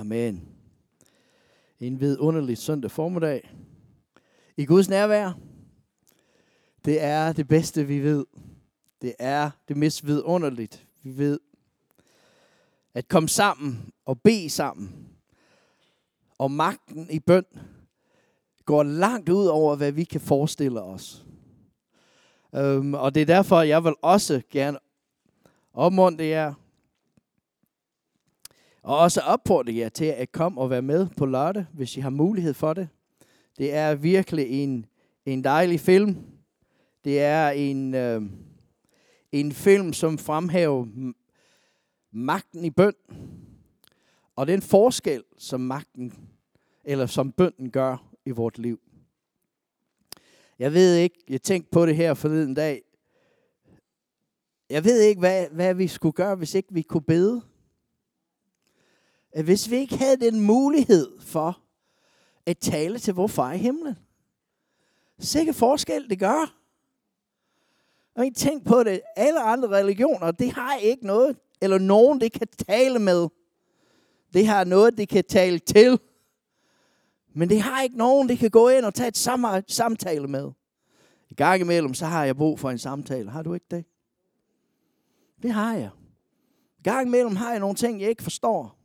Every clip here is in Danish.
Amen. En vidunderlig søndag formiddag. I Guds nærvær. Det er det bedste, vi ved. Det er det mest vidunderligt, vi ved. At komme sammen og bede sammen. Og magten i bøn går langt ud over, hvad vi kan forestille os. Um, og det er derfor, jeg vil også gerne opmuntre jer og også opfordrer jer til at komme og være med på lørdag, hvis I har mulighed for det. Det er virkelig en, en dejlig film. Det er en, øh, en film, som fremhæver magten i bøn. Og den forskel, som magten, eller som bønden gør i vort liv. Jeg ved ikke, jeg tænkte på det her forleden dag. Jeg ved ikke, hvad, hvad vi skulle gøre, hvis ikke vi kunne bede at hvis vi ikke havde den mulighed for at tale til vores far i himlen, sikke forskel det gør. Og I tænk på det, alle andre religioner, det har ikke noget, eller nogen, det kan tale med. Det har noget, det kan tale til. Men det har ikke nogen, det kan gå ind og tage et samtale med. I gang imellem, så har jeg brug for en samtale. Har du ikke det? Det har jeg. I gang imellem har jeg nogle ting, jeg ikke forstår.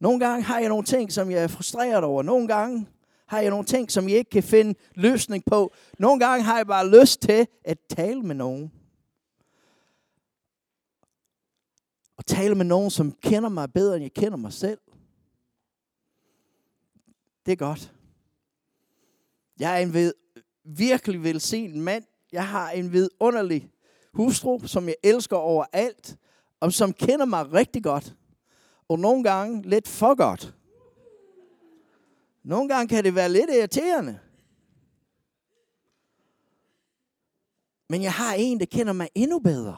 Nogle gange har jeg nogle ting, som jeg er frustreret over. Nogle gange har jeg nogle ting, som jeg ikke kan finde løsning på. Nogle gange har jeg bare lyst til at tale med nogen. Og tale med nogen, som kender mig bedre, end jeg kender mig selv. Det er godt. Jeg er en ved, virkelig velsignet mand. Jeg har en vidunderlig hustru, som jeg elsker overalt, og som kender mig rigtig godt og nogle gange lidt for godt. Nogle gange kan det være lidt irriterende. Men jeg har en, der kender mig endnu bedre.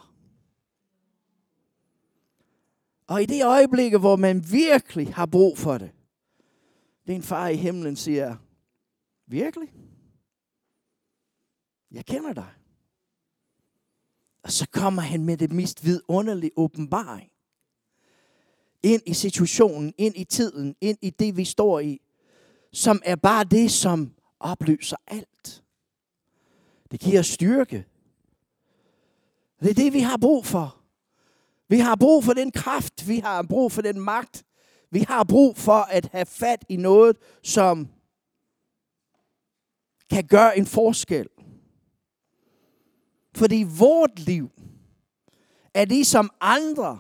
Og i det øjeblik, hvor man virkelig har brug for det, det er en far i himlen siger, virkelig? Jeg kender dig. Og så kommer han med det mest vidunderlige åbenbaring ind i situationen, ind i tiden, ind i det, vi står i, som er bare det, som opløser alt. Det giver styrke. Det er det, vi har brug for. Vi har brug for den kraft. Vi har brug for den magt. Vi har brug for at have fat i noget, som kan gøre en forskel. Fordi vort liv er det, som andre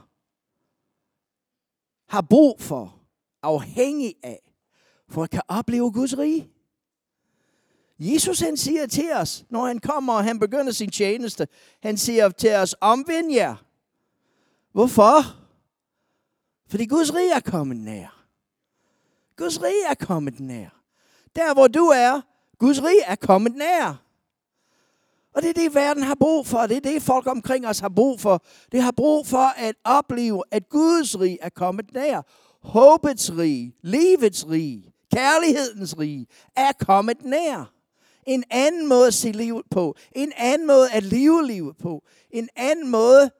har brug for, afhængig af, for at kan opleve Guds rige. Jesus han siger til os, når han kommer og han begynder sin tjeneste, han siger til os, omvend jer. Hvorfor? Fordi Guds rige er kommet nær. Guds rige er kommet nær. Der hvor du er, Guds rige er kommet nær. Og det er det, verden har brug for. Det er det, folk omkring os har brug for. Det har brug for at opleve, at Guds rig er kommet nær. Håbets rig, livets rig, kærlighedens rig er kommet nær. En anden måde at se livet på. En anden måde at leve livet på. En anden måde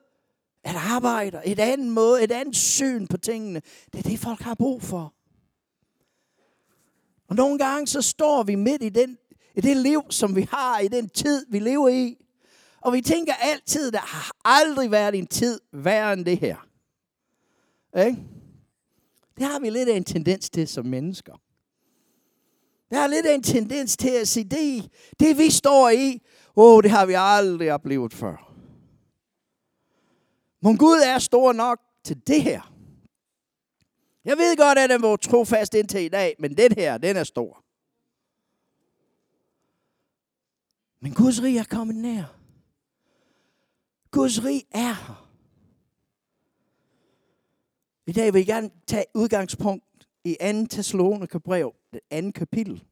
at arbejde. Et andet måde, et andet syn på tingene. Det er det, folk har brug for. Og nogle gange så står vi midt i den i det liv, som vi har, i den tid, vi lever i. Og vi tænker altid, der har aldrig været en tid værre end det her. Ikke? Det har vi lidt af en tendens til som mennesker. Der er lidt af en tendens til at sige, det, det vi står i, åh, oh, det har vi aldrig oplevet før. Men Gud er stor nok til det her. Jeg ved godt, at den var trofast indtil i dag, men den her, den er stor. Men Guds rig er kommet nær. Guds rig er her. I dag vil jeg gerne tage udgangspunkt i 2. Thessaloniker brev, det andet kapitel.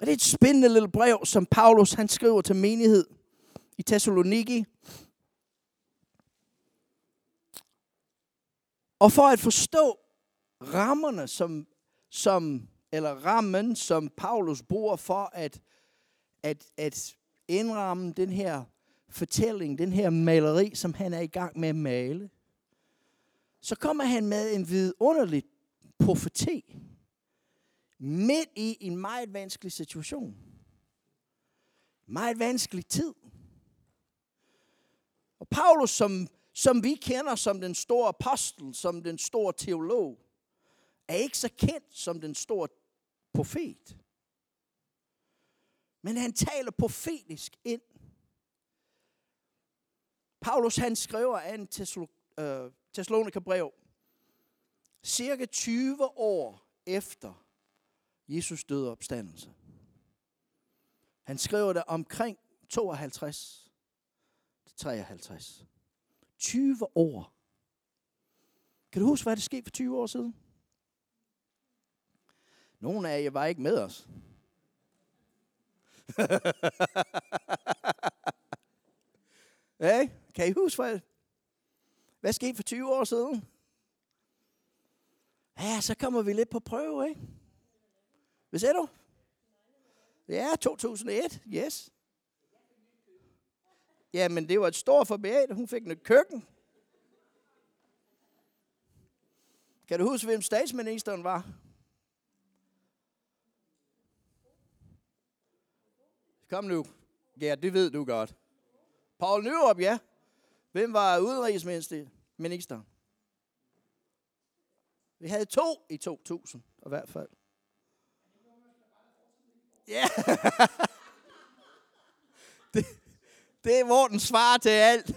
Og det er et spændende lille brev, som Paulus han skriver til menighed i Thessaloniki. Og for at forstå rammerne, som, som, eller rammen, som Paulus bruger for at at, at indramme den her fortælling, den her maleri, som han er i gang med at male, så kommer han med en vidunderlig profeti midt i en meget vanskelig situation. Meget vanskelig tid. Og Paulus, som, som vi kender som den store apostel, som den store teolog, er ikke så kendt som den store profet. Men han taler profetisk ind. Paulus han skriver af en Thessalonika øh, brev, cirka 20 år efter Jesus døde opstandelse. Han skriver det omkring 52 til 53. 20 år. Kan du huske, hvad der skete for 20 år siden? Nogle af jer var ikke med os. hey, kan I huske, hvad, hvad skete for 20 år siden? Ja, så kommer vi lidt på prøve, ikke? Hvad siger du? Ja, 2001, yes. Ja, men det var et stort forbedring. Hun fik et køkken. Kan du huske, hvem statsministeren var? Kom nu. Ja, det ved du godt. Paul Nyrup, ja. Hvem var udenrigsminister? Vi havde to i 2000, i hvert fald. Ja. det, det er, Morten den til alt.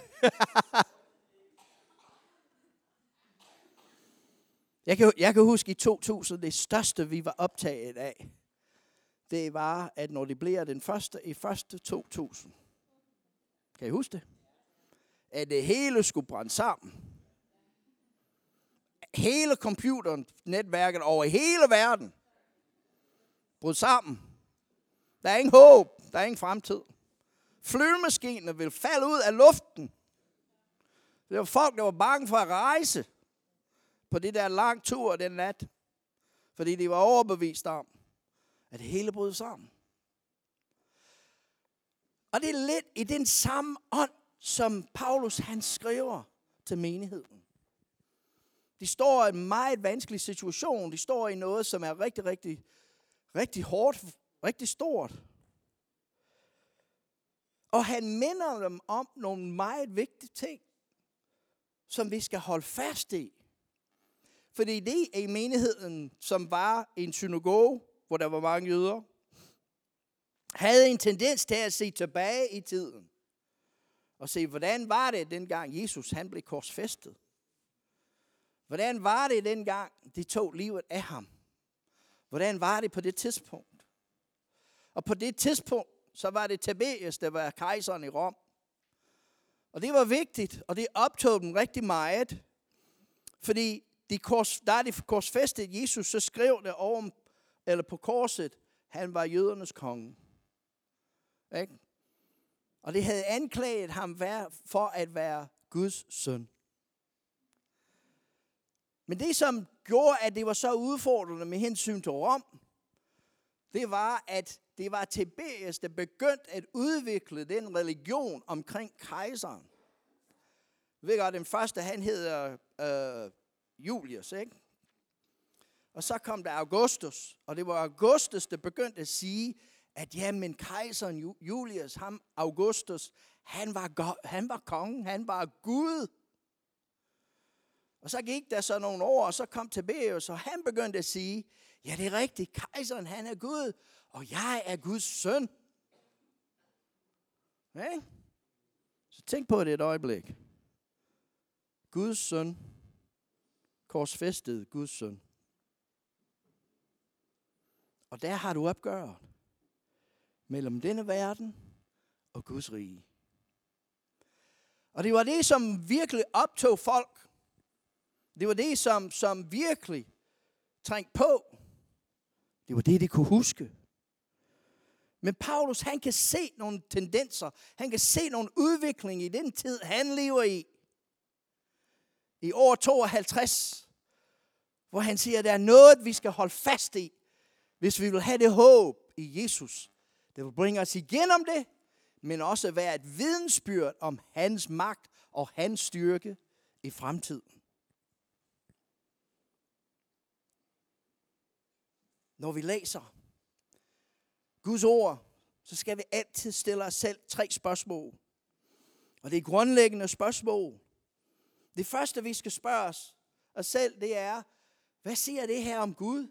jeg, kan, jeg kan huske i 2000, det største, vi var optaget af, det var, at når det bliver den første i første 2000, kan I huske det? At det hele skulle brænde sammen. Hele computeren, netværket over hele verden, brød sammen. Der er ingen håb. Der er ingen fremtid. Flyvemaskinerne vil falde ud af luften. Det var folk, der var bange for at rejse på det der lang tur den nat. Fordi de var overbevist om, at det hele brød sammen. Og det er lidt i den samme ånd, som Paulus han skriver til menigheden. De står i en meget vanskelig situation. De står i noget, som er rigtig, rigtig, rigtig hårdt, rigtig stort. Og han minder dem om nogle meget vigtige ting, som vi skal holde fast i. Fordi det er i menigheden, som var en synagoge, hvor der var mange jøder, havde en tendens til at se tilbage i tiden. Og se, hvordan var det dengang Jesus han blev korsfæstet? Hvordan var det dengang, de tog livet af ham? Hvordan var det på det tidspunkt? Og på det tidspunkt, så var det Tiberius, der var kejseren i Rom. Og det var vigtigt, og det optog dem rigtig meget. Fordi de kors, da de korsfæstede Jesus, så skrev det over, eller på korset, han var jødernes konge. Ikke? Og det havde anklaget ham for at være Guds søn. Men det, som gjorde, at det var så udfordrende med hensyn til Rom, det var, at det var Tiberius, der begyndte at udvikle den religion omkring kejseren. Ved godt, den første, han hedder øh, Julius, ikke? Og så kom der Augustus, og det var Augustus, der begyndte at sige, at jamen kejseren Julius, ham Augustus, han var, han var kongen, han var Gud. Og så gik der så nogle år, og så kom Tiberius, og han begyndte at sige, ja det er rigtigt, kejseren han er Gud, og jeg er Guds søn. Okay? Så tænk på det et øjeblik. Guds søn, korsfæstet Guds søn. Og der har du opgøret mellem denne verden og Guds rige. Og det var det, som virkelig optog folk. Det var det, som, som virkelig trængte på. Det var det, de kunne huske. Men Paulus, han kan se nogle tendenser. Han kan se nogle udvikling i den tid, han lever i. I år 52, hvor han siger, at der er noget, vi skal holde fast i, hvis vi vil have det håb i Jesus, det vil bringe os igennem det, men også være et vidensbyrd om hans magt og hans styrke i fremtiden. Når vi læser Guds ord, så skal vi altid stille os selv tre spørgsmål. Og det er grundlæggende spørgsmål. Det første, vi skal spørge os, os selv, det er, hvad siger det her om Gud?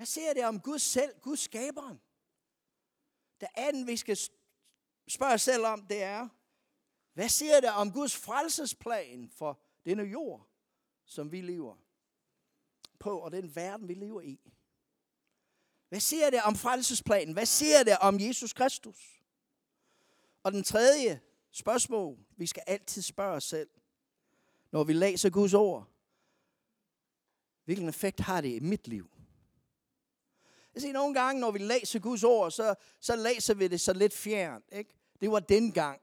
Hvad siger det om Gud selv, Gud skaberen? Det andet, vi skal spørge os selv om, det er, hvad siger det om Guds frelsesplan for denne jord, som vi lever på, og den verden, vi lever i? Hvad siger det om frelsesplanen? Hvad siger det om Jesus Kristus? Og den tredje spørgsmål, vi skal altid spørge os selv, når vi læser Guds ord. Hvilken effekt har det i mit liv? Jeg siger, nogle gange, når vi læser Guds ord, så, så læser vi det så lidt fjernt. Ikke? Det var den gang.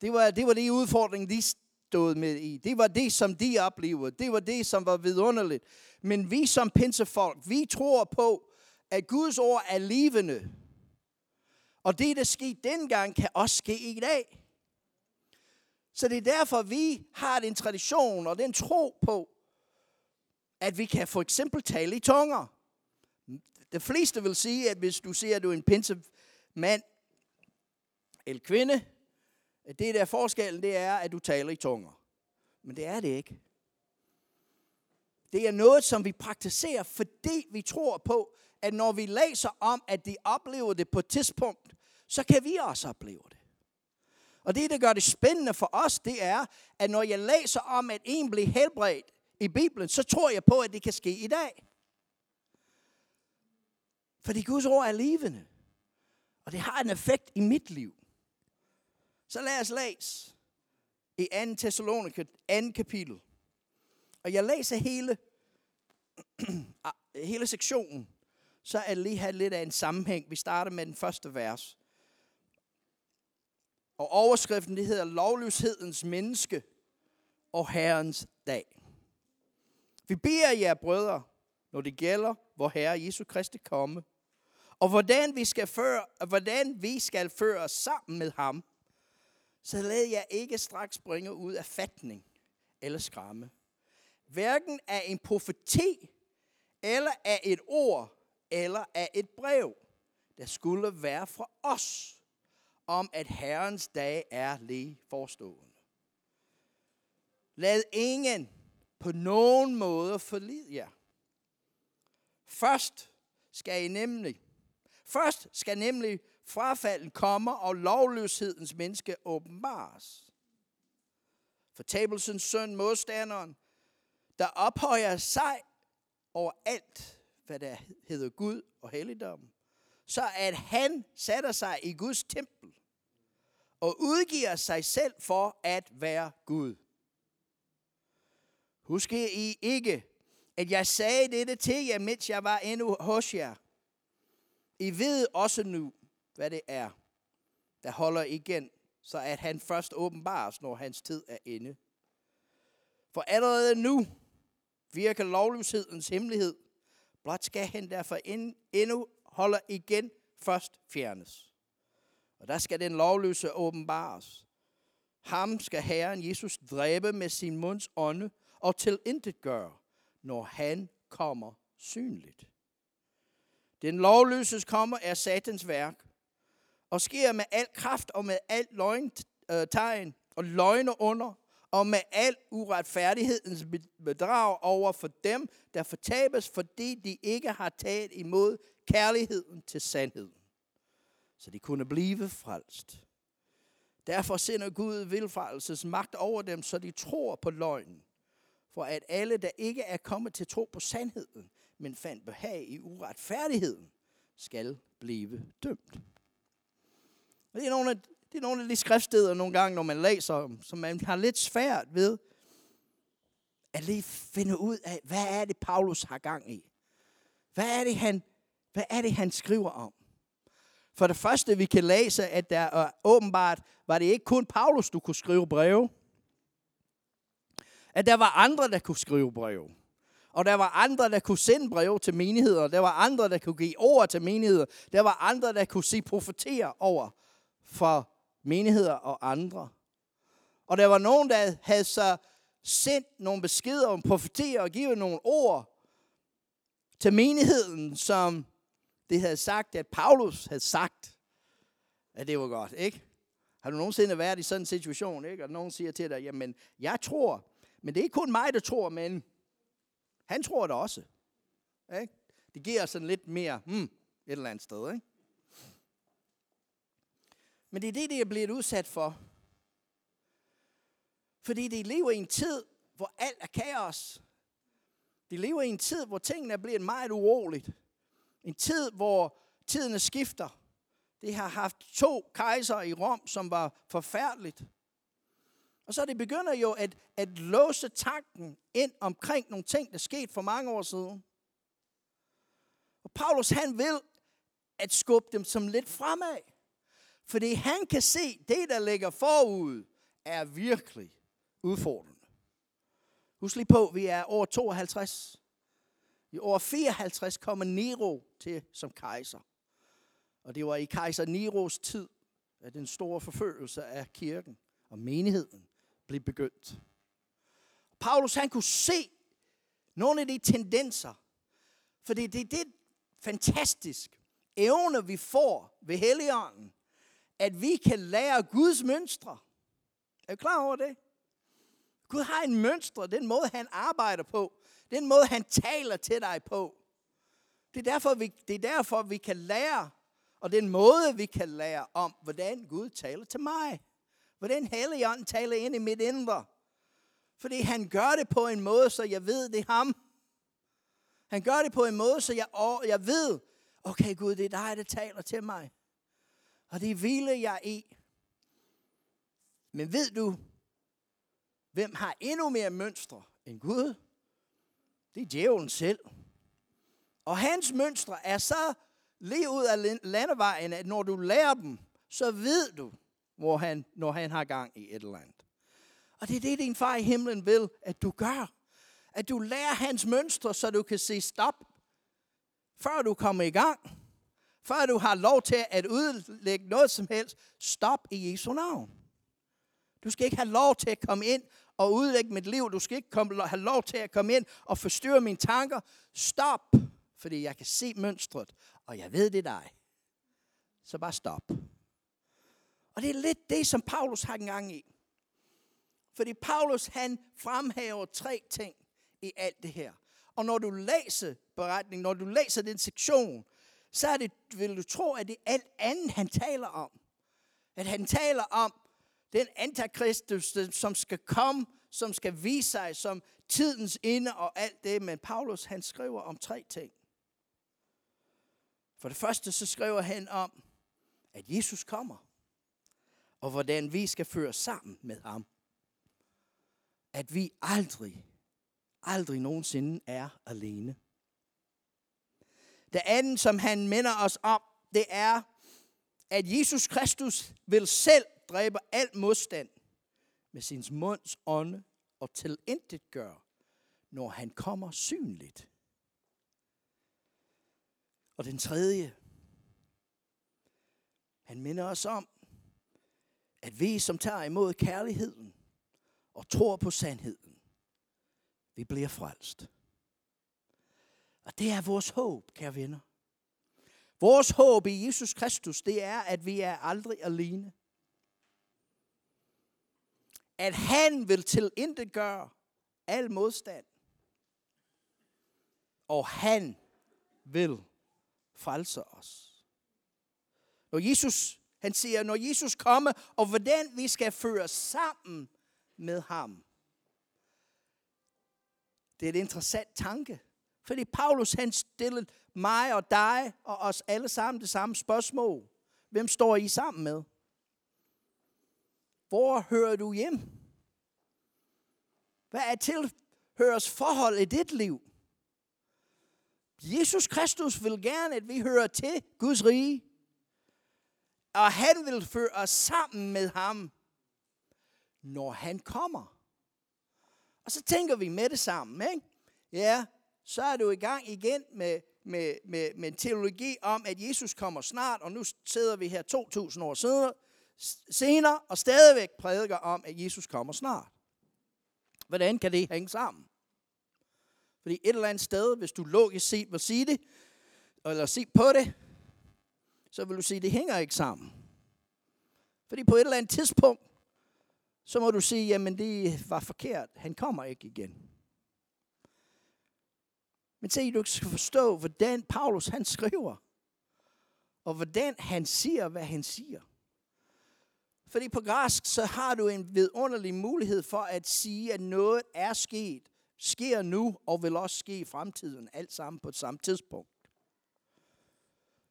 Det var, det var de udfordringer, de stod med i. Det var det, som de oplevede. Det var det, som var vidunderligt. Men vi som pinsefolk, vi tror på, at Guds ord er levende. Og det, der skete dengang, kan også ske i dag. Så det er derfor, vi har den tradition og den tro på, at vi kan for eksempel tale i tunger. De fleste vil sige, at hvis du ser, at du er en pinsemand eller kvinde, at det der forskellen, det er, at du taler i tunger. Men det er det ikke. Det er noget, som vi praktiserer, fordi vi tror på, at når vi læser om, at de oplever det på et tidspunkt, så kan vi også opleve det. Og det, der gør det spændende for os, det er, at når jeg læser om, at en bliver helbredt i Bibelen, så tror jeg på, at det kan ske i dag. Fordi Guds ord er levende. Og det har en effekt i mit liv. Så lad os læse i 2. Thessaloniker 2. kapitel. Og jeg læser hele, ah, hele sektionen, så er det lige her lidt af en sammenhæng. Vi starter med den første vers. Og overskriften det hedder Lovløshedens menneske og Herrens dag. Vi beder jer, brødre, når det gælder, hvor Herre Jesu Kristi komme, og hvordan vi skal føre, hvordan vi skal føre os sammen med ham, så lad jeg ikke straks bringe ud af fatning eller skræmme. Hverken af en profeti, eller af et ord, eller af et brev, der skulle være fra os, om at Herrens dag er lige forestående. Lad ingen på nogen måde forlide jer. Først skal I nemlig, først skal nemlig frafalden komme, og lovløshedens menneske åbenbares. Fortabelsens søn, modstanderen, der ophøjer sig over alt, hvad der hedder Gud og helligdom, så at han sætter sig i Guds tempel og udgiver sig selv for at være Gud. Husk I ikke, at jeg sagde dette til jer, mens jeg var endnu hos jer. I ved også nu, hvad det er, der holder igen, så at han først åbenbares, når hans tid er inde. For allerede nu virker lovløshedens hemmelighed. Blot skal han derfor endnu holder igen først fjernes. Og der skal den lovløse åbenbares. Ham skal Herren Jesus dræbe med sin munds ånde og til intet gøre, når han kommer synligt. Den lovløses kommer er satans værk, og sker med al kraft og med alt løgntegn øh, og løgne under, og med al uretfærdighedens bedrag over for dem, der fortabes, fordi de ikke har taget imod kærligheden til sandheden, så de kunne blive frelst. Derfor sender Gud vilfarelses magt over dem, så de tror på løgnen. For at alle, der ikke er kommet til tro på sandheden, men fandt behag i uretfærdigheden, skal blive dømt. Og det er nogle af, det er nogle af de skriftsteder nogle gange, når man læser dem, som man har lidt svært ved at lige finde ud af, hvad er det, Paulus har gang i? Hvad er det, han, hvad er det, han skriver om? For det første, vi kan læse, at der er åbenbart, var det ikke kun Paulus, du kunne skrive breve. At der var andre, der kunne skrive breve. Og der var andre, der kunne sende breve til menigheder. Der var andre, der kunne give ord til menigheder. Der var andre, der kunne sige profetere over for menigheder og andre. Og der var nogen, der havde så sendt nogle beskeder om profetere og givet nogle ord til menigheden, som det havde sagt, at Paulus havde sagt, at det var godt, ikke? Har du nogensinde været i sådan en situation, ikke? Og nogen siger til dig, jamen, jeg tror, men det er ikke kun mig, der tror, men han tror det også. Ikke? Det giver sådan lidt mere, hmm, et eller andet sted, ikke? Men det er det, det er blevet udsat for. Fordi de lever i en tid, hvor alt er kaos. De lever i en tid, hvor tingene er blevet meget uroligt. En tid, hvor tiderne skifter. Det har haft to kejser i Rom, som var forfærdeligt. Og så det begynder jo at, at låse tanken ind omkring nogle ting, der skete for mange år siden. Og Paulus han vil at skubbe dem som lidt fremad. Fordi han kan se, det der ligger forud, er virkelig udfordrende. Husk lige på, vi er over 52. I år 54 kommer Nero til som kejser. Og det var i kejser Neros tid, at den store forfølgelse af kirken og menigheden blive begyndt. Paulus han kunne se nogle af de tendenser, fordi det er det fantastisk evne, vi får ved Helligånden, at vi kan lære Guds mønstre. Er du klar over det? Gud har en mønstre, den måde han arbejder på, den måde han taler til dig på. Det er derfor, vi, det er derfor, vi kan lære, og den måde, vi kan lære om, hvordan Gud taler til mig. Hvordan Helligånden taler ind i mit indre. Fordi han gør det på en måde, så jeg ved, det er ham. Han gør det på en måde, så jeg, jeg ved, okay Gud, det er dig, der taler til mig. Og det hviler jeg i. Men ved du, hvem har endnu mere mønstre end Gud? Det er djævlen selv. Og hans mønstre er så lige ud af landevejen, at når du lærer dem, så ved du, hvor han, når han har gang i et eller andet. Og det er det, din far i himlen vil, at du gør. At du lærer hans mønstre, så du kan sige stop, før du kommer i gang. Før du har lov til at udlægge noget som helst, stop i Jesu navn. Du skal ikke have lov til at komme ind og udlægge mit liv. Du skal ikke komme, have lov til at komme ind og forstyrre mine tanker. Stop, fordi jeg kan se mønstret, og jeg ved, det er dig. Så bare stop. Og det er lidt det, som Paulus har en gang i. Fordi Paulus, han fremhæver tre ting i alt det her. Og når du læser beretningen, når du læser den sektion, så er det, vil du tro, at det er alt andet, han taler om. At han taler om den antikristus, som skal komme, som skal vise sig som tidens inde og alt det. Men Paulus, han skriver om tre ting. For det første, så skriver han om, at Jesus kommer og hvordan vi skal føre sammen med ham. At vi aldrig, aldrig nogensinde er alene. Det andet, som han minder os om, det er, at Jesus Kristus vil selv dræbe al modstand med sin munds ånde og til intet gør, når han kommer synligt. Og den tredje, han minder os om, at vi, som tager imod kærligheden og tror på sandheden, vi bliver frelst. Og det er vores håb, kære venner. Vores håb i Jesus Kristus, det er, at vi er aldrig alene. At han vil tilindegøre al modstand. Og han vil frelse os. Når Jesus han siger, når Jesus kommer, og hvordan vi skal føre sammen med ham. Det er et interessant tanke. Fordi Paulus han stillede mig og dig og os alle sammen det samme spørgsmål. Hvem står I sammen med? Hvor hører du hjem? Hvad er tilhørs forhold i dit liv? Jesus Kristus vil gerne, at vi hører til Guds rige og han vil føre os sammen med ham, når han kommer. Og så tænker vi med det sammen, ikke? Ja, så er du i gang igen med, med, med, med en teologi om, at Jesus kommer snart, og nu sidder vi her 2000 år senere, senere og stadigvæk prædiker om, at Jesus kommer snart. Hvordan kan det hænge sammen? Fordi et eller andet sted, hvis du logisk set vil sige det, eller se på det, så vil du sige, at det hænger ikke sammen. Fordi på et eller andet tidspunkt, så må du sige, jamen det var forkert. Han kommer ikke igen. Men se, du skal forstå, hvordan Paulus han skriver. Og hvordan han siger, hvad han siger. Fordi på græsk, så har du en vidunderlig mulighed for at sige, at noget er sket, sker nu, og vil også ske i fremtiden, alt sammen på samme tidspunkt.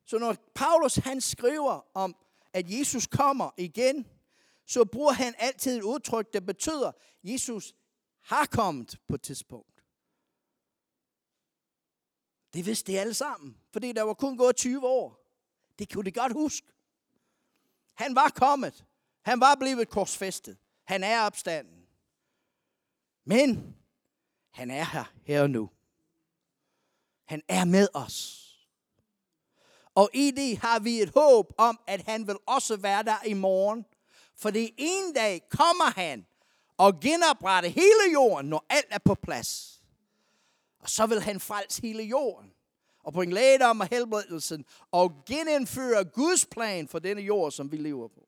Så når Paulus han skriver om, at Jesus kommer igen, så bruger han altid et udtryk, der betyder, at Jesus har kommet på et tidspunkt. Det vidste de alle sammen, fordi der var kun gået 20 år. Det kunne de godt huske. Han var kommet. Han var blevet korsfæstet. Han er opstanden. Men han er her, her og nu. Han er med os. Og i det har vi et håb om, at han vil også være der i morgen. For en dag kommer han og genoprette hele jorden, når alt er på plads. Og så vil han frelse hele jorden og bringe lægedom og helbredelsen og genindføre Guds plan for denne jord, som vi lever på.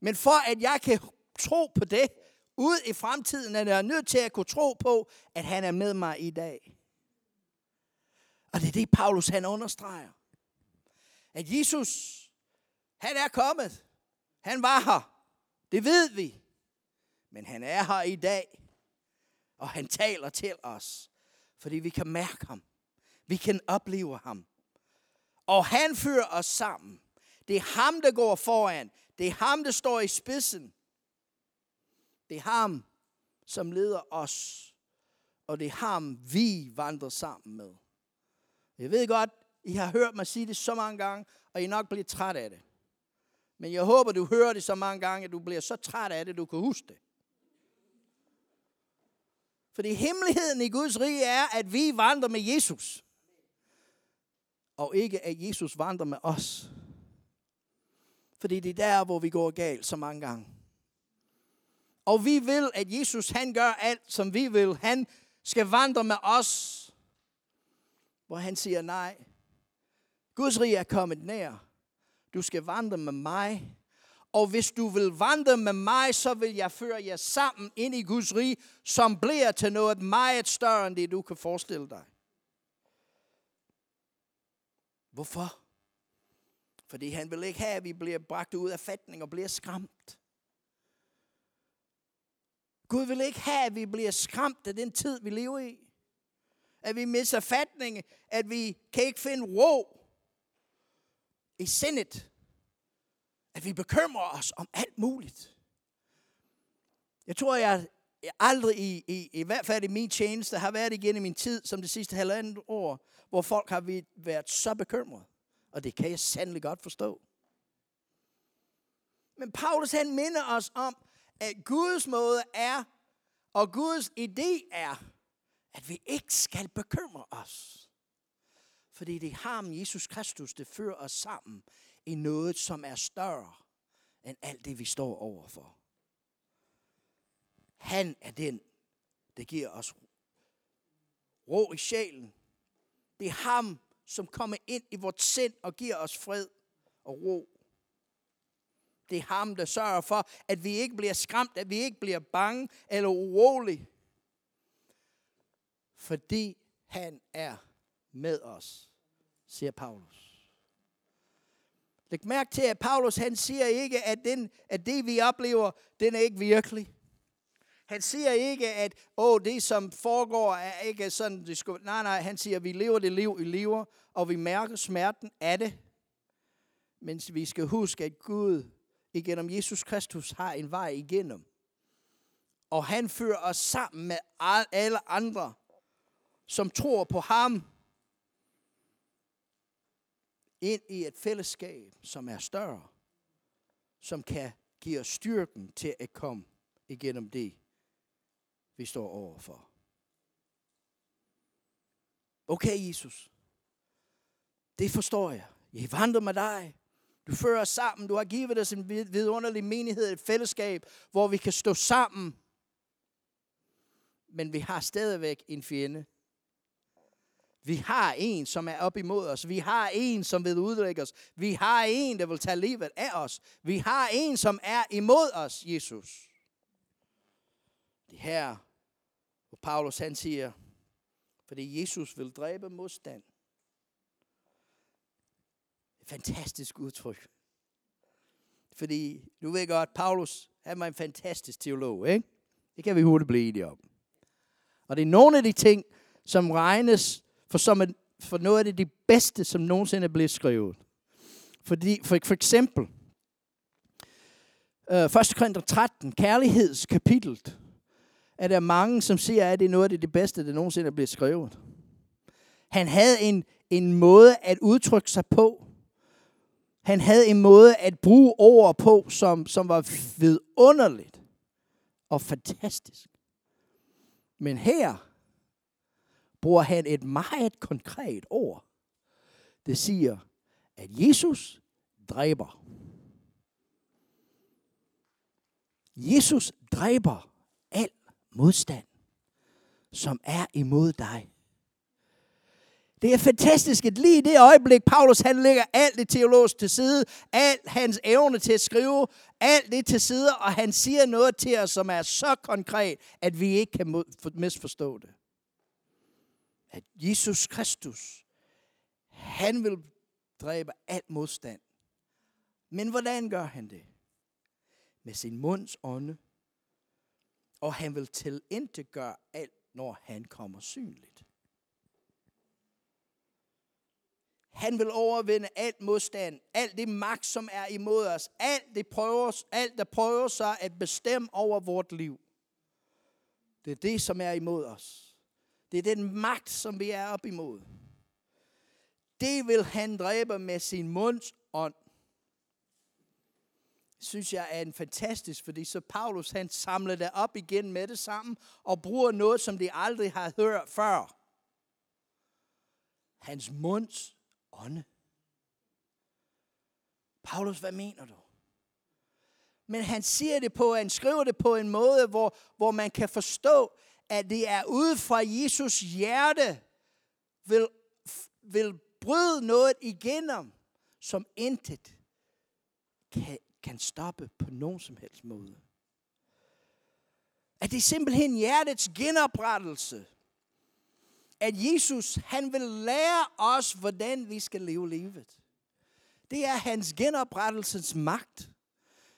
Men for at jeg kan tro på det, ud i fremtiden, er jeg nødt til at kunne tro på, at han er med mig i dag. Og det er det, Paulus han understreger. At Jesus, han er kommet. Han var her. Det ved vi. Men han er her i dag. Og han taler til os. Fordi vi kan mærke ham. Vi kan opleve ham. Og han fører os sammen. Det er ham, der går foran. Det er ham, der står i spidsen. Det er ham, som leder os. Og det er ham, vi vandrer sammen med. Jeg ved godt, I har hørt mig sige det så mange gange, og I nok bliver træt af det. Men jeg håber, du hører det så mange gange, at du bliver så træt af det, du kan huske det. Fordi hemmeligheden i Guds rige er, at vi vandrer med Jesus. Og ikke at Jesus vandrer med os. Fordi det er der, hvor vi går galt så mange gange. Og vi vil, at Jesus han gør alt, som vi vil. Han skal vandre med os. Hvor han siger nej. Guds rige er kommet nær. Du skal vandre med mig. Og hvis du vil vandre med mig, så vil jeg føre jer sammen ind i Guds rige, som bliver til noget meget større end det, du kan forestille dig. Hvorfor? Fordi han vil ikke have, at vi bliver bragt ud af fatning og bliver skræmt. Gud vil ikke have, at vi bliver skræmt af den tid, vi lever i. At vi mister fatning. At vi kan ikke finde ro i sindet. At vi bekymrer os om alt muligt. Jeg tror, jeg aldrig i, i, i hvert fald i min tjeneste har været igen i min tid, som det sidste halvandet år, hvor folk har været så bekymrede. Og det kan jeg sandelig godt forstå. Men Paulus han minder os om, at Guds måde er, og Guds idé er, at vi ikke skal bekymre os. Fordi det er ham, Jesus Kristus, der fører os sammen i noget, som er større end alt det, vi står overfor. Han er den, der giver os ro i sjælen. Det er ham, som kommer ind i vores sind og giver os fred og ro. Det er ham, der sørger for, at vi ikke bliver skræmt, at vi ikke bliver bange eller urolige. Fordi han er med os, siger Paulus. Læg mærke til, at Paulus han siger ikke, at, den, at det vi oplever, den er ikke virkelig. Han siger ikke, at Åh, det som foregår er ikke sådan, det skulle... nej, nej, han siger, at vi lever det liv, i lever, og vi mærker smerten af det. Men vi skal huske, at Gud igennem Jesus Kristus har en vej igennem. Og han fører os sammen med alle andre, som tror på ham, ind i et fællesskab, som er større, som kan give os styrken til at komme igennem det, vi står overfor. Okay, Jesus. Det forstår jeg. Jeg vandrer med dig. Du fører os sammen. Du har givet os en vidunderlig menighed, et fællesskab, hvor vi kan stå sammen. men vi har stadigvæk en fjende. Vi har en, som er op imod os. Vi har en, som vil udlægge os. Vi har en, der vil tage livet af os. Vi har en, som er imod os, Jesus. Det her, hvor Paulus han siger, fordi Jesus vil dræbe modstand. Et fantastisk udtryk. Fordi, du ved godt, Paulus, han var en fantastisk teolog, ikke? Det kan vi hurtigt blive enige om. Og det er nogle af de ting, som regnes for, som en, for noget af det det bedste, som nogensinde er blevet skrevet. Fordi, for, for eksempel, øh, 1. Korinther 13, kærlighedskapitlet, er der mange, som siger, at det er noget af det bedste, der nogensinde er blevet skrevet. Han havde en, en måde at udtrykke sig på. Han havde en måde at bruge ord på, som, som var vidunderligt og fantastisk. Men her bruger han et meget konkret ord. Det siger, at Jesus dræber. Jesus dræber al modstand, som er imod dig. Det er fantastisk, at lige i det øjeblik, Paulus han lægger alt det teologisk til side, alt hans evne til at skrive, alt det til side, og han siger noget til os, som er så konkret, at vi ikke kan misforstå det. At Jesus Kristus, han vil dræbe alt modstand. Men hvordan gør han det? Med sin munds ånde. Og han vil til gøre alt, når han kommer synligt. Han vil overvinde alt modstand, alt det magt, som er imod os, alt, det prøver, alt der prøver sig at bestemme over vort liv. Det er det, som er imod os. Det er den magt, som vi er op imod. Det vil han dræbe med sin munds ånd. Synes jeg er en fantastisk, fordi så Paulus han samler det op igen med det sammen, og bruger noget, som de aldrig har hørt før. Hans munds ånde. Paulus, hvad mener du? Men han siger det på, han skriver det på en måde, hvor, hvor man kan forstå, at det er ude fra Jesus hjerte, vil, vil bryde noget igennem, som intet kan, kan stoppe på nogen som helst måde. At det er simpelthen hjertets genoprettelse at Jesus, han vil lære os, hvordan vi skal leve livet. Det er hans genoprettelsens magt.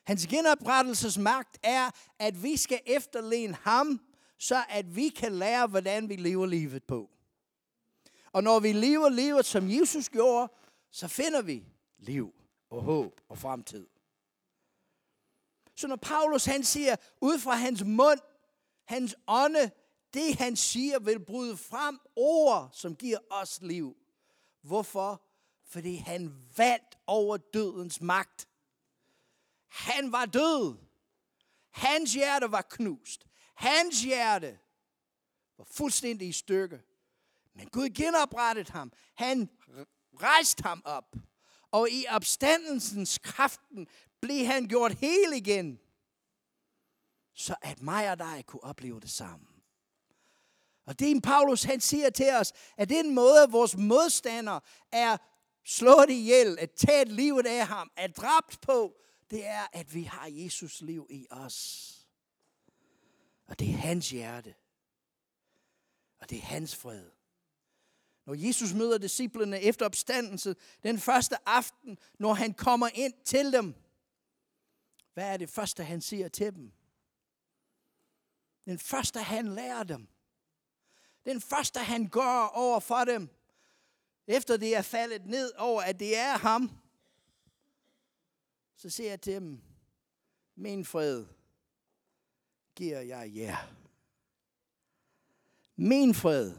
Hans genoprettelsens magt er, at vi skal efterligne ham, så at vi kan lære, hvordan vi lever livet på. Og når vi lever livet, som Jesus gjorde, så finder vi liv og håb og fremtid. Så når Paulus han siger, ud fra hans mund, hans ånde, det han siger vil bryde frem ord, som giver os liv. Hvorfor? Fordi han vandt over dødens magt. Han var død. Hans hjerte var knust. Hans hjerte var fuldstændig i stykke. Men Gud genoprettede ham. Han rejste ham op. Og i opstandelsens kraften blev han gjort hel igen. Så at mig og dig kunne opleve det samme. Og det er en Paulus, han siger til os, at den måde, vores modstander er slået ihjel, at tage livet af ham, er dræbt på, det er, at vi har Jesus liv i os. Og det er hans hjerte. Og det er hans fred. Når Jesus møder disciplene efter opstandelsen, den første aften, når han kommer ind til dem, hvad er det første, han siger til dem? Den første, han lærer dem, den første, han gør over for dem, efter det er faldet ned over, at det er ham, så siger jeg til dem, min fred giver jeg jer. Min fred.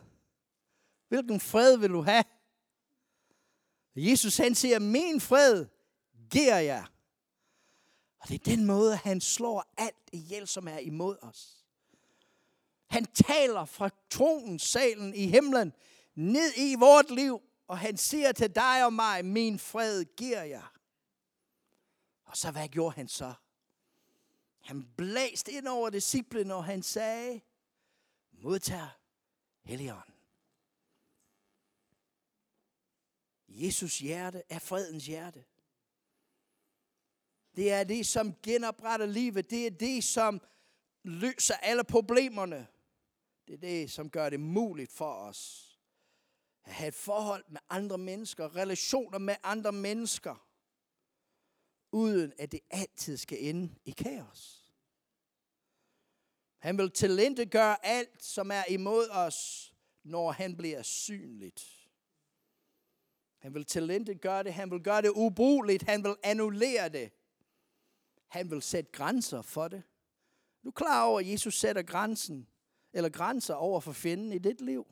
Hvilken fred vil du have? Jesus han siger, min fred giver jeg. Og det er den måde, han slår alt ihjel, som er imod os. Han taler fra tronen, salen i himlen ned i vort liv, og han siger til dig og mig, min fred giver jeg. Og så hvad gjorde han så? Han blæste ind over disciplen, og han sagde, modtag Helligånden. Jesus hjerte er fredens hjerte. Det er det, som genopretter livet. Det er det, som løser alle problemerne. Det er det, som gør det muligt for os at have et forhold med andre mennesker, relationer med andre mennesker, uden at det altid skal ende i kaos. Han vil talente gøre alt, som er imod os, når han bliver synligt. Han vil talente gøre det, han vil gøre det ubrugeligt, han vil annullere det. Han vil sætte grænser for det. Du er klar over, at Jesus sætter grænsen, eller grænser over for fjenden i dit liv.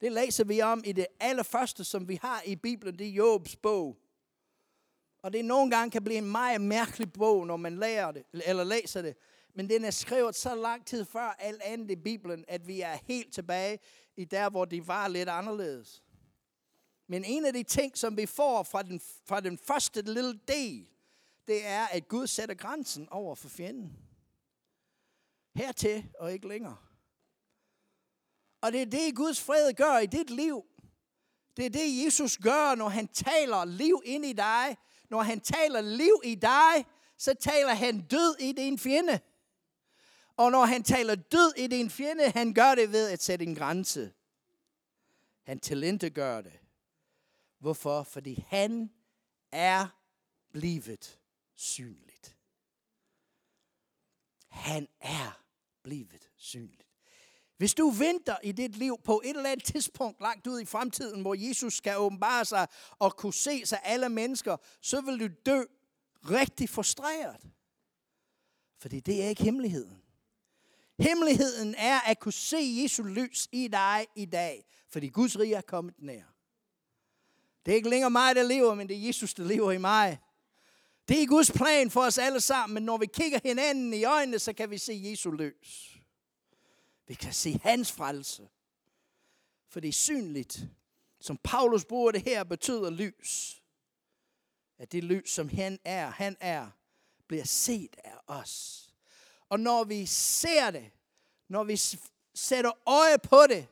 Det læser vi om i det allerførste, som vi har i Bibelen, det er Jobs bog. Og det nogle gange kan blive en meget mærkelig bog, når man lærer det, eller læser det. Men den er skrevet så lang tid før alt andet i Bibelen, at vi er helt tilbage i der, hvor det var lidt anderledes. Men en af de ting, som vi får fra den, fra den første lille del, det er, at Gud sætter grænsen over for fjenden. Hertil og ikke længere. Og det er det, Guds fred gør i dit liv. Det er det, Jesus gør, når han taler liv ind i dig. Når han taler liv i dig, så taler han død i din fjende. Og når han taler død i din fjende, han gør det ved at sætte en grænse. Han talente gør det. Hvorfor? Fordi han er blevet synligt. Han er blevet synligt. Hvis du venter i dit liv på et eller andet tidspunkt langt ud i fremtiden, hvor Jesus skal åbenbare sig og kunne se sig alle mennesker, så vil du dø rigtig frustreret. Fordi det er ikke hemmeligheden. Hemmeligheden er at kunne se Jesu lys i dig i dag, fordi Guds rige er kommet nær. Det er ikke længere mig, der lever, men det er Jesus, der lever i mig. Det er Guds plan for os alle sammen, men når vi kigger hinanden i øjnene, så kan vi se Jesu lys. Vi kan se hans frelse. For det er synligt, som Paulus bruger det her, betyder lys. At det lys, som han er, han er, bliver set af os. Og når vi ser det, når vi sætter øje på det,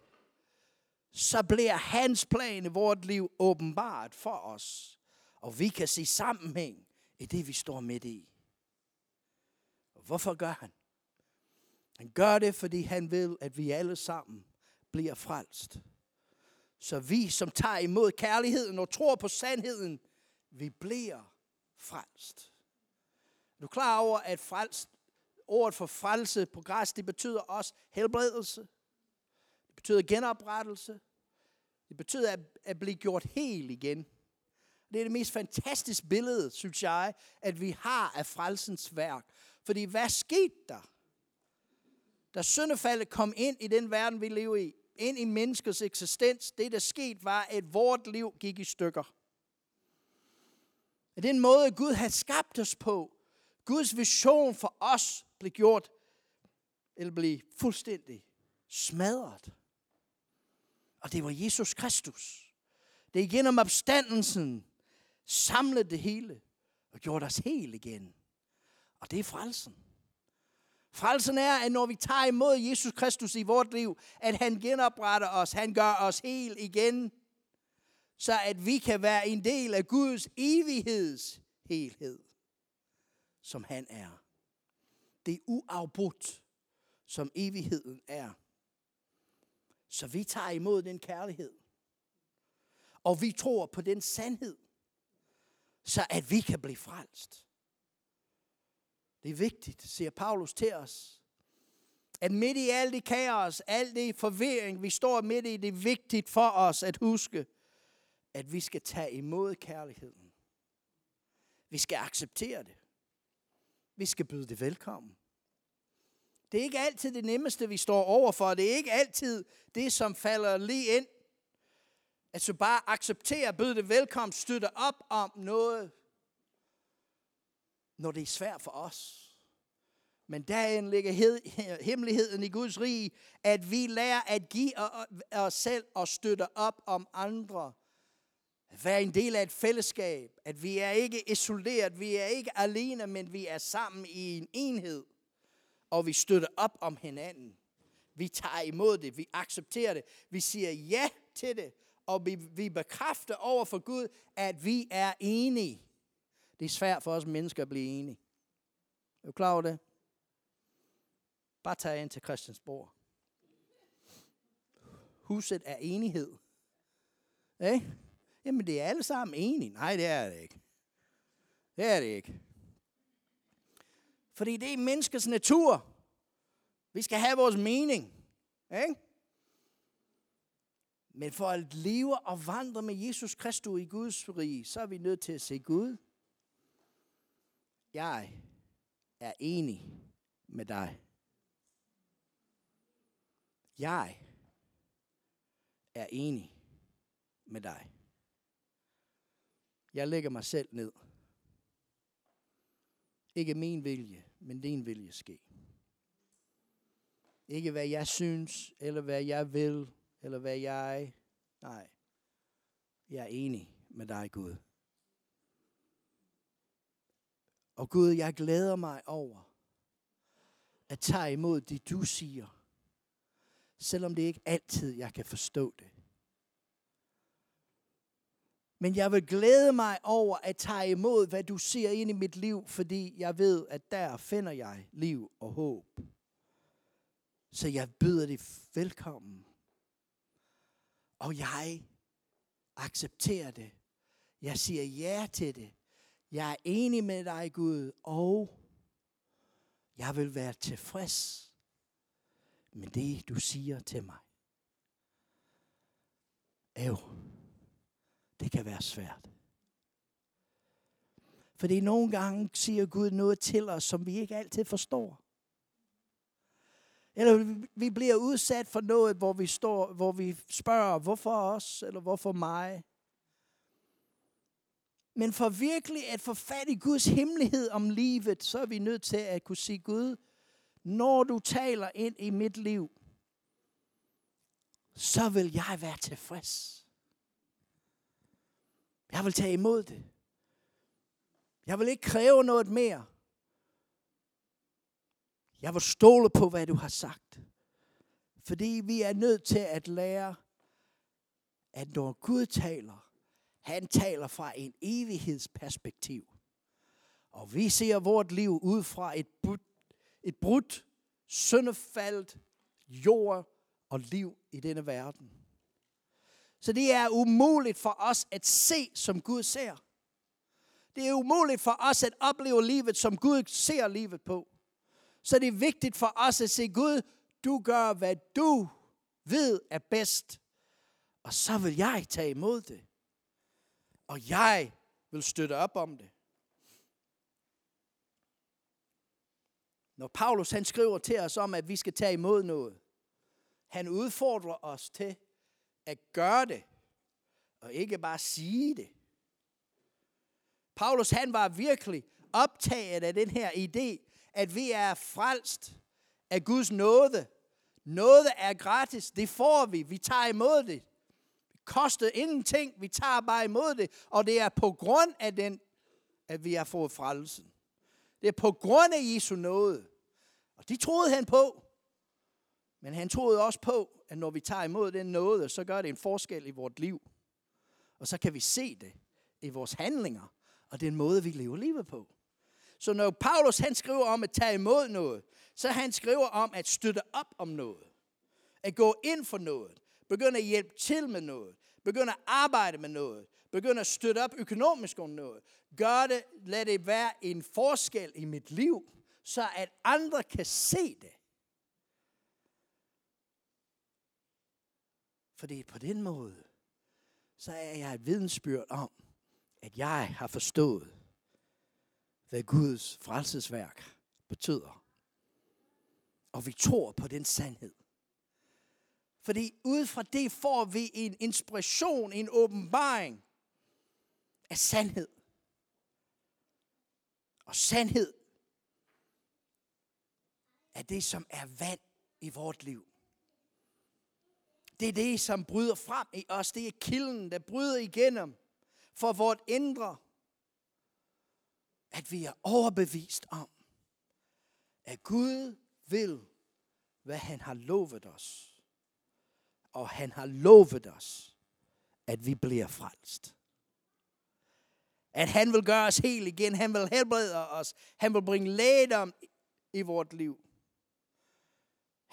så bliver hans plan i vort liv åbenbart for os. Og vi kan se sammenhæng i det, vi står midt i. Og hvorfor gør han? Han gør det, fordi han vil, at vi alle sammen bliver frelst. Så vi, som tager imod kærligheden og tror på sandheden, vi bliver frelst. Er du klar over, at frelst, ordet for frelse på græs, det betyder også helbredelse. Det betyder genoprettelse. Det betyder at, at blive gjort hel igen. Det er det mest fantastiske billede, synes jeg, at vi har af frelsens værk. Fordi hvad skete der? Da syndefaldet kom ind i den verden, vi lever i, ind i menneskets eksistens, det der skete var, at vort liv gik i stykker. At den måde, Gud havde skabt os på, Guds vision for os blev gjort, eller blev fuldstændig smadret. Og det var Jesus Kristus. Det er gennem opstandelsen samlet det hele og gjorde os helt igen. Og det er frelsen. Frelsen er, at når vi tager imod Jesus Kristus i vort liv, at han genopretter os, han gør os helt igen, så at vi kan være en del af Guds evigheds helhed, som han er. Det uafbrudt, som evigheden er. Så vi tager imod den kærlighed. Og vi tror på den sandhed, så at vi kan blive frelst. Det er vigtigt, siger Paulus til os. At midt i alt det kaos, alt det forvirring, vi står midt i, det er vigtigt for os at huske, at vi skal tage imod kærligheden. Vi skal acceptere det. Vi skal byde det velkommen. Det er ikke altid det nemmeste, vi står overfor. Det er ikke altid det, som falder lige ind. At så bare acceptere, byde det velkommen, støtte op om noget, når det er svært for os. Men derinde ligger hemmeligheden i Guds rige, at vi lærer at give os selv og støtte op om andre. Være en del af et fællesskab. At vi er ikke isoleret, vi er ikke alene, men vi er sammen i en enhed. Og vi støtter op om hinanden. Vi tager imod det. Vi accepterer det. Vi siger ja til det. Og vi, vi bekræfter over for Gud, at vi er enige. Det er svært for os mennesker at blive enige. Er du klar over det? Bare tag ind til Christiansborg. Huset er enighed. Eh? Jamen, det er alle sammen enige. Nej, det er det ikke. Det er det ikke. Fordi det er menneskets natur. Vi skal have vores mening. Ikke? Men for at leve og vandre med Jesus Kristus i Guds rige, så er vi nødt til at se Gud. Jeg er enig med dig. Jeg er enig med dig. Jeg lægger mig selv ned. Ikke min vilje, men din vilje ske. Ikke hvad jeg synes, eller hvad jeg vil, eller hvad jeg... Nej. Jeg er enig med dig, Gud. Og Gud, jeg glæder mig over at tage imod det, du siger. Selvom det ikke altid, jeg kan forstå det. Men jeg vil glæde mig over at tage imod, hvad du ser ind i mit liv, fordi jeg ved, at der finder jeg liv og håb. Så jeg byder dig velkommen. Og jeg accepterer det. Jeg siger ja til det. Jeg er enig med dig, Gud, og jeg vil være tilfreds med det, du siger til mig. Æv, det kan være svært. Fordi nogle gange siger Gud noget til os, som vi ikke altid forstår. Eller vi bliver udsat for noget, hvor vi, står, hvor vi spørger, hvorfor os, eller hvorfor mig? Men for virkelig at få fat i Guds hemmelighed om livet, så er vi nødt til at kunne sige, Gud, når du taler ind i mit liv, så vil jeg være tilfreds. Jeg vil tage imod det. Jeg vil ikke kræve noget mere. Jeg vil stole på, hvad du har sagt. Fordi vi er nødt til at lære, at når Gud taler, han taler fra en evighedsperspektiv. Og vi ser vort liv ud fra et, brudt, et brudt, syndefaldt jord og liv i denne verden. Så det er umuligt for os at se, som Gud ser. Det er umuligt for os at opleve livet, som Gud ser livet på. Så det er vigtigt for os at se, Gud, du gør, hvad du ved er bedst. Og så vil jeg tage imod det. Og jeg vil støtte op om det. Når Paulus han skriver til os om, at vi skal tage imod noget, han udfordrer os til at gøre det, og ikke bare sige det. Paulus han var virkelig optaget af den her idé, at vi er frelst af Guds nåde. Noget er gratis, det får vi, vi tager imod det. Det koster ingenting, vi tager bare imod det, og det er på grund af den, at vi har fået frelsen. Det er på grund af Jesu nåde. Og de troede han på. Men han troede også på, at når vi tager imod den nåde, så gør det en forskel i vores liv. Og så kan vi se det i vores handlinger, og den måde, vi lever livet på. Så når Paulus han skriver om at tage imod noget, så han skriver om at støtte op om noget. At gå ind for noget. Begynde at hjælpe til med noget. Begynde at arbejde med noget. Begynde at støtte op økonomisk om noget. Gør det, lad det være en forskel i mit liv, så at andre kan se det. Fordi på den måde, så er jeg et vidensbyrd om, at jeg har forstået, hvad Guds frelsesværk betyder. Og vi tror på den sandhed. Fordi ud fra det får vi en inspiration, en åbenbaring af sandhed. Og sandhed er det, som er vand i vort liv. Det er det, som bryder frem i os. Det er kilden, der bryder igennem for vort indre at vi er overbevist om, at Gud vil hvad han har lovet os. Og han har lovet os, at vi bliver frelst. At han vil gøre os helt igen. Han vil helbrede os. Han vil bringe lægedom i vort liv.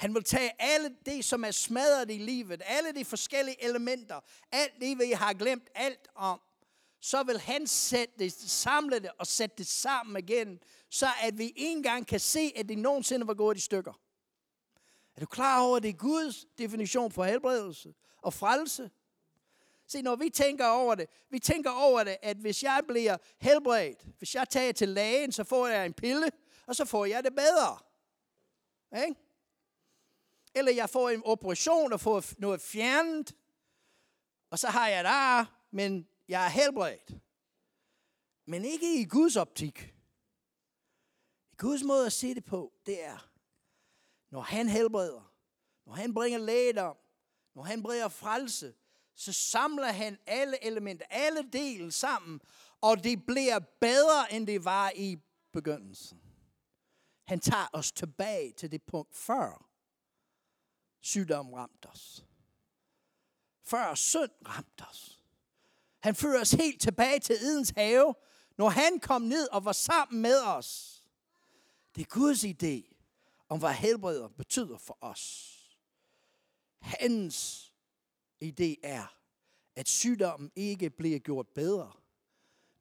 Han vil tage alle det, som er smadret i livet, alle de forskellige elementer, alt det, vi har glemt alt om, så vil han sætte det, samle det og sætte det sammen igen, så at vi engang kan se, at det nogensinde var gået i stykker. Er du klar over, at det er Guds definition for helbredelse og frelse? Se, når vi tænker over det, vi tænker over det, at hvis jeg bliver helbredt, hvis jeg tager til lægen, så får jeg en pille, og så får jeg det bedre. Ikke? Eller jeg får en operation og får noget fjernet, og så har jeg der, men jeg er helbredt. Men ikke i Guds optik. I Guds måde at se det på, det er, når han helbreder, når han bringer lægedom, når han bringer frelse, så samler han alle elementer, alle dele sammen, og det bliver bedre, end det var i begyndelsen. Han tager os tilbage til det punkt før sygdom ramte os. Før synd ramte os. Han fører os helt tilbage til Edens have, når han kom ned og var sammen med os. Det er Guds idé om, hvad helbreder betyder for os. Hans idé er, at sygdommen ikke bliver gjort bedre,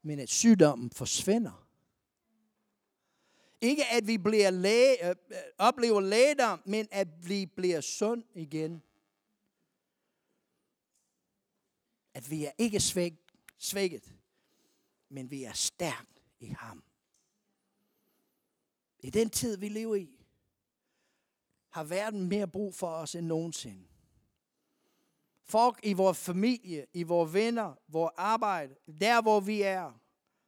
men at sygdommen forsvinder. Ikke at vi bliver læge, øh, øh, oplever lægedom, men at vi bliver sund igen. At vi er ikke svæk, svækket, men vi er stærkt i ham. I den tid, vi lever i, har verden mere brug for os end nogensinde. Folk i vores familie, i vores venner, vores arbejde, der hvor vi er,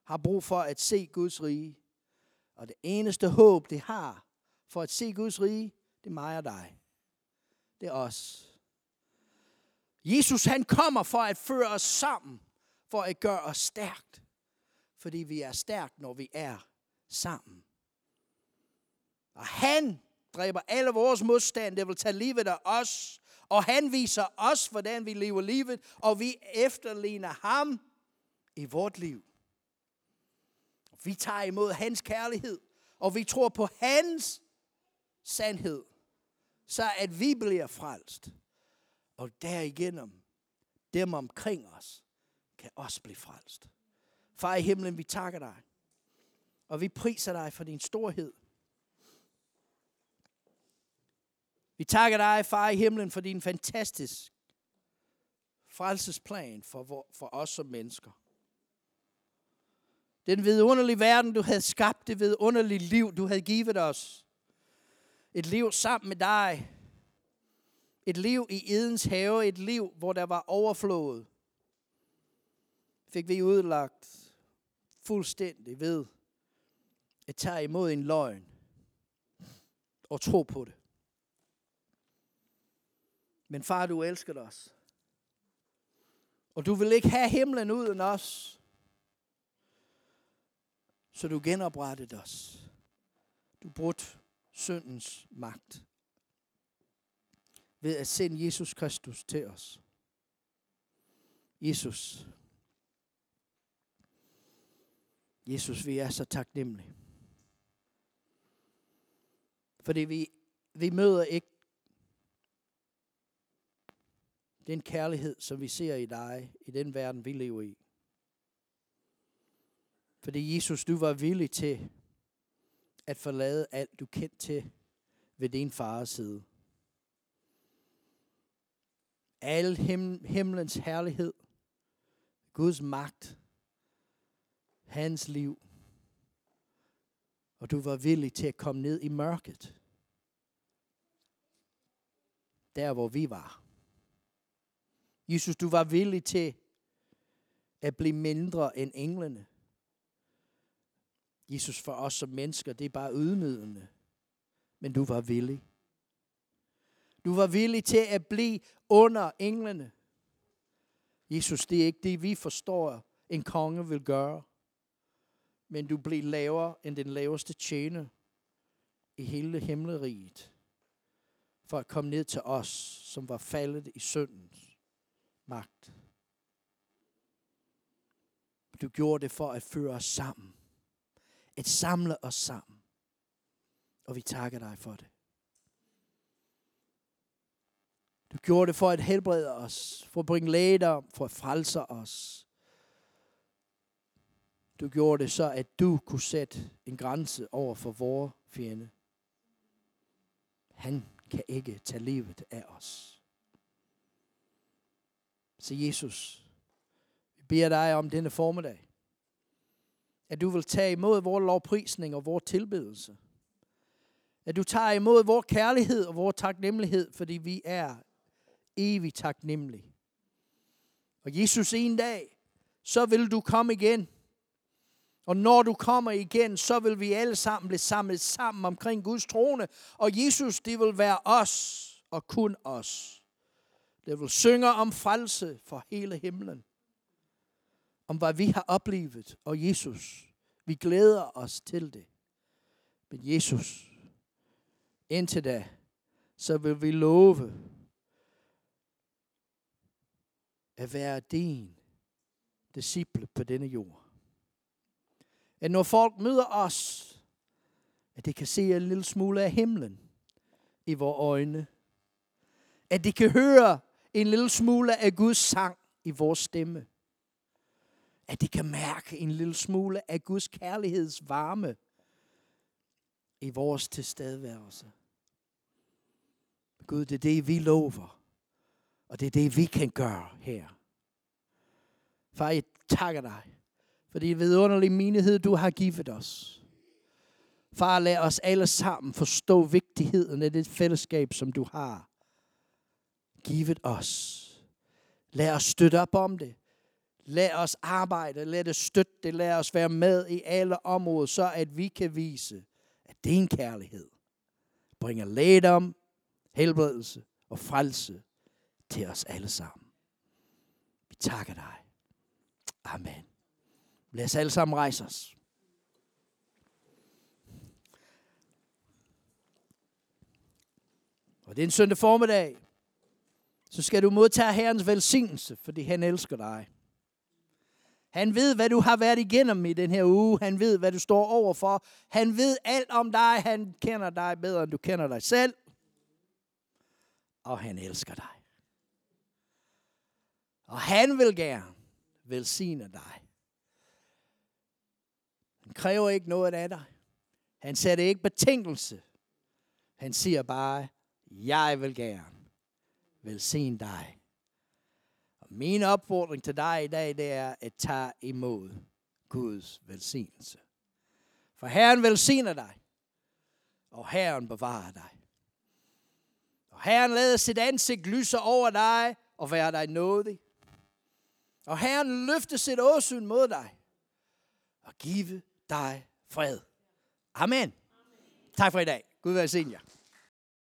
har brug for at se Guds rige. Og det eneste håb, det har for at se Guds rige, det er mig og dig. Det er os. Jesus han kommer for at føre os sammen, for at gøre os stærkt. Fordi vi er stærkt, når vi er sammen. Og han dræber alle vores modstand, det vil tage livet af os. Og han viser os, hvordan vi lever livet, og vi efterligner ham i vort liv. Vi tager imod hans kærlighed, og vi tror på hans sandhed, så at vi bliver frelst. Og derigennem, dem omkring os, kan også blive frelst. Far i himlen, vi takker dig, og vi priser dig for din storhed. Vi takker dig, far i himlen, for din fantastisk frelsesplan for, for os som mennesker. Den vidunderlige verden, du havde skabt, det vidunderlige liv, du havde givet os. Et liv sammen med dig. Et liv i Edens have, et liv, hvor der var overflået. Fik vi udlagt fuldstændig ved at tage imod en løgn og tro på det. Men far, du elsker os. Og du vil ikke have himlen uden os. Så du genoprettede os. Du brugte syndens magt. Ved at sende Jesus Kristus til os. Jesus. Jesus, vi er så taknemmelige. Fordi vi, vi møder ikke den kærlighed, som vi ser i dig, i den verden, vi lever i. Fordi Jesus, du var villig til at forlade alt, du kendte til ved din fars side. Al him, himlens herlighed, Guds magt, hans liv. Og du var villig til at komme ned i mørket. Der, hvor vi var. Jesus, du var villig til at blive mindre end englene. Jesus, for os som mennesker, det er bare ydmygende. Men du var villig. Du var villig til at blive under englene. Jesus, det er ikke det, vi forstår, en konge vil gøre. Men du blev lavere end den laveste tjener i hele himmelriget. for at komme ned til os, som var faldet i syndens magt. Du gjorde det for at føre os sammen. At samle os sammen. Og vi takker dig for det. Du gjorde det for at helbrede os, for at bringe lægedom, for at frelse os. Du gjorde det så, at du kunne sætte en grænse over for vores fjende. Han kan ikke tage livet af os. Så Jesus, vi beder dig om denne formiddag, at du vil tage imod vores lovprisning og vores tilbedelse. At du tager imod vores kærlighed og vores taknemmelighed, fordi vi er evigt taknemmelige. Og Jesus, en dag, så vil du komme igen. Og når du kommer igen, så vil vi alle sammen blive samlet sammen omkring Guds trone. Og Jesus, det vil være os og kun os. Det vil synge om frelse for hele himlen. Om hvad vi har oplevet. Og Jesus, vi glæder os til det. Men Jesus, indtil da, så vil vi love at være din disciple på denne jord at når folk møder os, at de kan se en lille smule af himlen i vores øjne. At de kan høre en lille smule af Guds sang i vores stemme. At de kan mærke en lille smule af Guds kærligheds varme i vores tilstedeværelse. Gud, det er det, vi lover. Og det er det, vi kan gøre her. Far, jeg takker dig for det vidunderlige menighed, du har givet os. Far, lad os alle sammen forstå vigtigheden af det fællesskab, som du har givet os. Lad os støtte op om det. Lad os arbejde, lad os støtte det, lad os være med i alle områder, så at vi kan vise, at din kærlighed bringer lægedom, helbredelse og frelse til os alle sammen. Vi takker dig. Amen. Lad os alle sammen rejse os. Og det er en søndag formiddag. Så skal du modtage Herrens velsignelse, fordi han elsker dig. Han ved, hvad du har været igennem i den her uge. Han ved, hvad du står overfor. Han ved alt om dig. Han kender dig bedre, end du kender dig selv. Og han elsker dig. Og han vil gerne velsigne dig. Han kræver ikke noget af dig. Han sætter ikke betingelse. Han siger bare, jeg vil gerne velsigne dig. Min opfordring til dig i dag, det er at tage imod Guds velsignelse. For Herren velsigner dig, og Herren bevarer dig. Og Herren lader sit ansigt lyse over dig og være dig nådig. Og Herren løfter sit åsyn mod dig og give dig fred. Amen. Tak for i dag. Gud velsigne jer.